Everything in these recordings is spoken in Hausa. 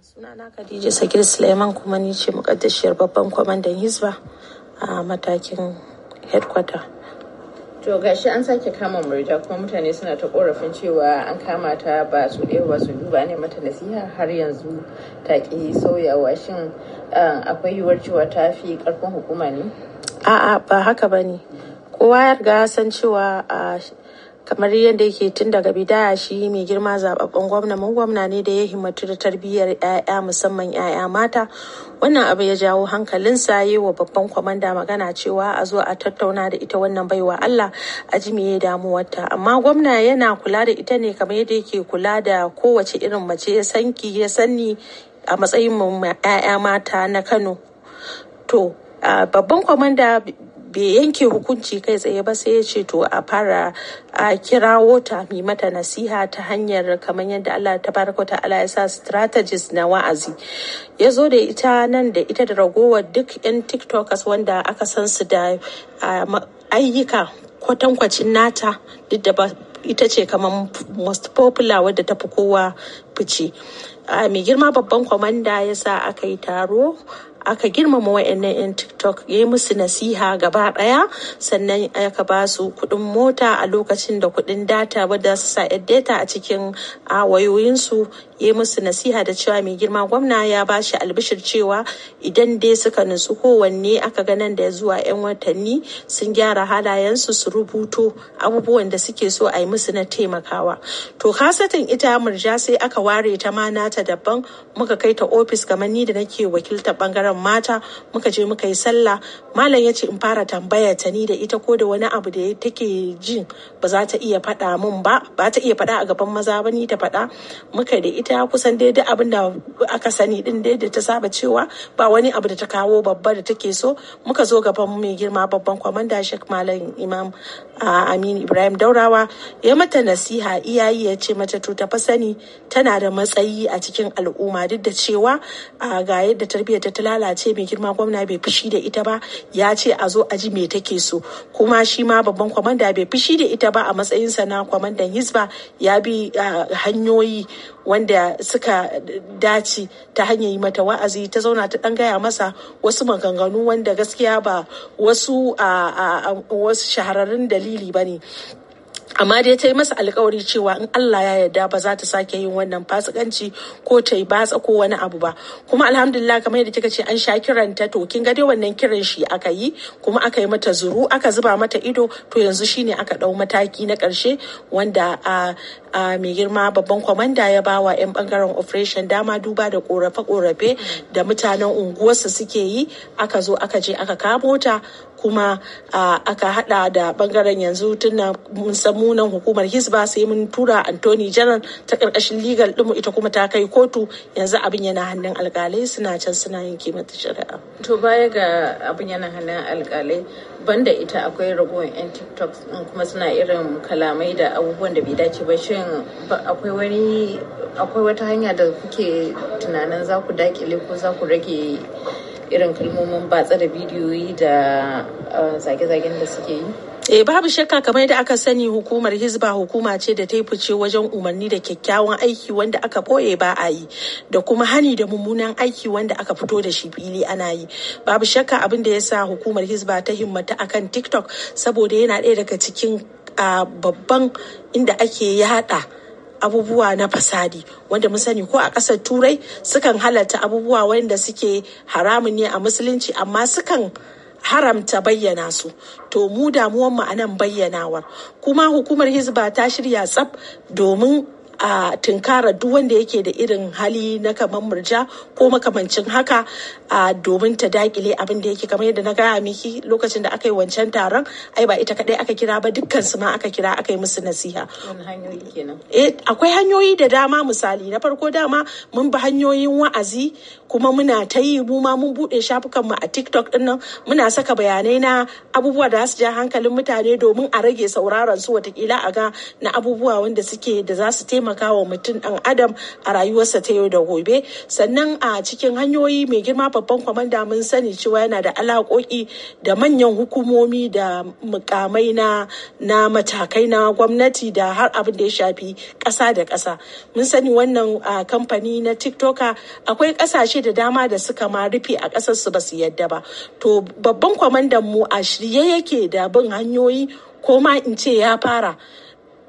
Sunana Khadija Sagir Suleiman kuma ni ce mukaddashiyar babban kwamandan Hizba a matakin headquarter. To gashi an sake kama murja kuma mutane suna ta korafin cewa an kama ta ba su ɗaya ba su duba ne mata nasiha har yanzu ta ƙi sauyawa shin akwai yiwuwar cewa ta fi ƙarfin hukuma ne? A'a ba haka ba ne. Kowa ya riga san cewa a kamar yadda yake tun daga bidaya shi mai girma zababben gwamna. Mun gwamna ne da ya himmatu da tarbiyyar 'ya'ya musamman 'ya'ya mata. Wannan abu ya jawo hankalinsa yi wa babban kwamanda magana cewa a zo a tattauna da ita wannan baiwa Allah a ji me ya damuwarta. Amma gwamna yana kula da ita ne kamar yadda yake kula da kowace irin mace ya sanki ya sanni a matsayin mu 'ya'ya mata na Kano. To babban kwamanda bai yanke hukunci kai tsaye ba sai ya ce to a fara a kirawo ta mai mata nasiha ta hanyar kamar yadda Allah ta baraka ta Allah ya sa strategist na wa'azi. Ya zo da ita nan da ita da ragowar duk 'yan tiktokers wanda aka san su da ayyuka kwatankwacin nata duk da ita ce kamar most popular wadda ta fi kowa fice. Mai girma babban kwamanda ya sa aka yi taro aka girmama wa'annan 'yan tiktok ya yi musu nasiha gaba ɗaya sannan aka ba su kuɗin mota a lokacin da kuɗin data wadda su sa data a cikin wayoyinsu ya yi musu nasiha da cewa mai girma gwamna ya ba shi albishir cewa idan dai suka nutsu kowanne aka ga nan da zuwa 'yan watanni sun gyara halayensu su rubuto abubuwan da suke so a yi musu na taimakawa. To kasatin ita murja sai aka ware ta ma nata daban muka kai ta ofis kamar ni da nake wakiltar ɓangaren ɓangaren mata muka je muka yi sallah. Malam ya ce in fara tambaya ta ni da ita ko da wani abu da take jin ba za ta iya faɗa min ba ba ta iya faɗa a gaban maza ba ni ta faɗa. Muka da ita kusan daidai abin da aka sani din dai da ta saba cewa ba wani abu da ta kawo babba da take so. Muka zo gaban mai girma babban kwamanda shek malam imam aminu ibrahim daurawa. Ya mata nasiha iyayi ya ce mata to ta fa sani tana da matsayi a cikin al'umma duk da cewa ga yadda tarbiyyar ta lalace mai girma gwamna bai fushi da ita ba ya ce a zo a ji me take so. Kuma shi ma babban kwamanda bai fushi da ita ba a matsayinsa na kwamandan hisba ya bi hanyoyi wanda suka dace ta hanyar yi mata wa'azi ta zauna ta dan gaya masa wasu maganganu wanda gaskiya ba wasu wasu shahararrun dalili ba ne. Amma dai ta yi masa alkawari cewa in Allah ya yarda ba za ta sake yin wannan fasikanci ko ta yi batsa ko wani abu ba. Kuma alhamdulillah kamar yadda kika ce an sha kiranta to kin ga dai wannan kiran shi aka yi kuma aka yi mata zuru aka zuba mata ido to yanzu shine aka ɗau mataki na ƙarshe wanda a mai girma babban kwamanda ya bawa 'yan ɓangaren operation dama duba da korafe-korafe da mutanen unguwarsa suke yi. Aka zo aka je aka kamo ta kuma aka hada da ɓangaren yanzu tunda mun san munan hukumar hisba sai mun tura antony general ta ƙarƙashin legal dinmu ita kuma ta kai kotu. Yanzu abin yana hannun alkalai suna can suna yin mata shari'a. To baya ga abin yana hannun alkalai banda ita akwai ragowar 'yan tiktok kuma suna irin kalamai da abubuwan da bai dace ba. Shin akwai wani akwai wata hanya da kuke tunanin za ku daƙile ko za ku rage irin kalmomin batsa da bidiyoyi da zage-zagen da suke yi Eh babu shakka kamar da aka sani hukumar Hizba hukuma ce da ta yi fice wajen umarni da kyakkyawan aiki wanda aka ɓoye ba a yi da kuma hani da mummunan aiki wanda aka fito da shi fili ana yi. Babu shakka abin da ya sa hukumar Hizba ta himmata akan TikTok saboda yana ɗaya daga cikin babban inda ake yada abubuwa na fasadi wanda mun sani ko a ƙasar turai sukan halatta abubuwa wanda suke haramun ne a musulunci amma sukan haramta bayyana su. To mu damuwan mu a nan bayyanawar. Kuma hukumar hizba ta shirya tsaf domin a tunkara duk wanda yake da irin hali na kamar murja ko makamancin haka a domin ta daƙile abin da yake. Kamar yadda na gaya miki lokacin da aka yi wancan taron ai ba ita kadai aka kira ba dukkan su ma aka kira aka yi musu nasiha. Eh akwai hanyoyi da dama misali. Na farko dama mun bi hanyoyin wa'azi kuma muna ta yi mu ma mun buɗe shafukan mu a TikTok ɗin nan. Muna saka bayanai na abubuwa da su ja hankalin mutane domin a rage sauraron su. Watakila a ga na abubuwa wanda suke da za su taimaka taimaka wa mutum ɗan adam a rayuwarsa ta yau da gobe. Sannan a cikin hanyoyi mai girma babban kwamanda mun sani cewa yana da alaƙoƙi da manyan hukumomi da mukamai na na matakai na gwamnati da har abin da ya shafi ƙasa da ƙasa. Mun sani wannan kamfani na tiktoker akwai ƙasashe da dama da suka ma rufe a ƙasar su ba su yadda ba. To babban kwamandan mu a shirye yake da bin hanyoyi ko ma in ce ya fara.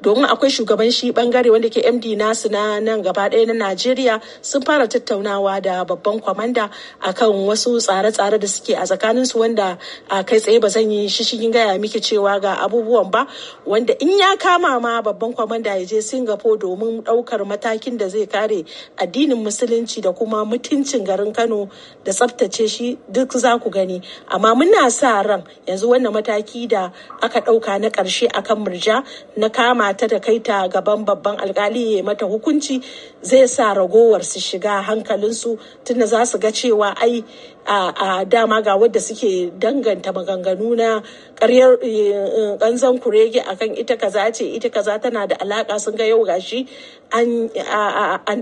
Domin akwai shugaban shi ɓangare wanda ke md nasu na nan gaba ɗaya na najeriya sun fara tattaunawa da babban kwamanda akan wasu tsare-tsare da suke a tsakanin su wanda a kai tsaye ba zan yi shishigin gaya miki cewa ga abubuwan ba. Wanda in ya kama ma babban kwamanda ya je singapore domin ɗaukar matakin da zai kare addinin musulunci da kuma mutuncin garin kano da tsabtace shi duk za ku gani. Amma muna sa ran yanzu wannan mataki da aka ɗauka na ƙarshe akan murja na kama ta da kai ta gaban babban alkali ya mata hukunci zai sa ragowar su shiga hankalinsu tunda za su ga cewa ai a dama ga wadda suke danganta maganganu na karyar kanzan kurege akan ita kaza ce ita kaza tana da alaka sun ga yau gashi an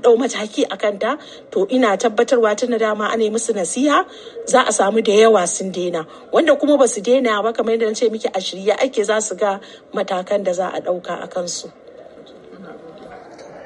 ɗau mataki a kanta. To ina tabbatarwa tuna dama ana yi musu nasiha za a samu da yawa sun daina. Wanda kuma ba su daina ba kamar yadda na ce miki a shirye ake za su ga matakan da za a ɗauka a descanso.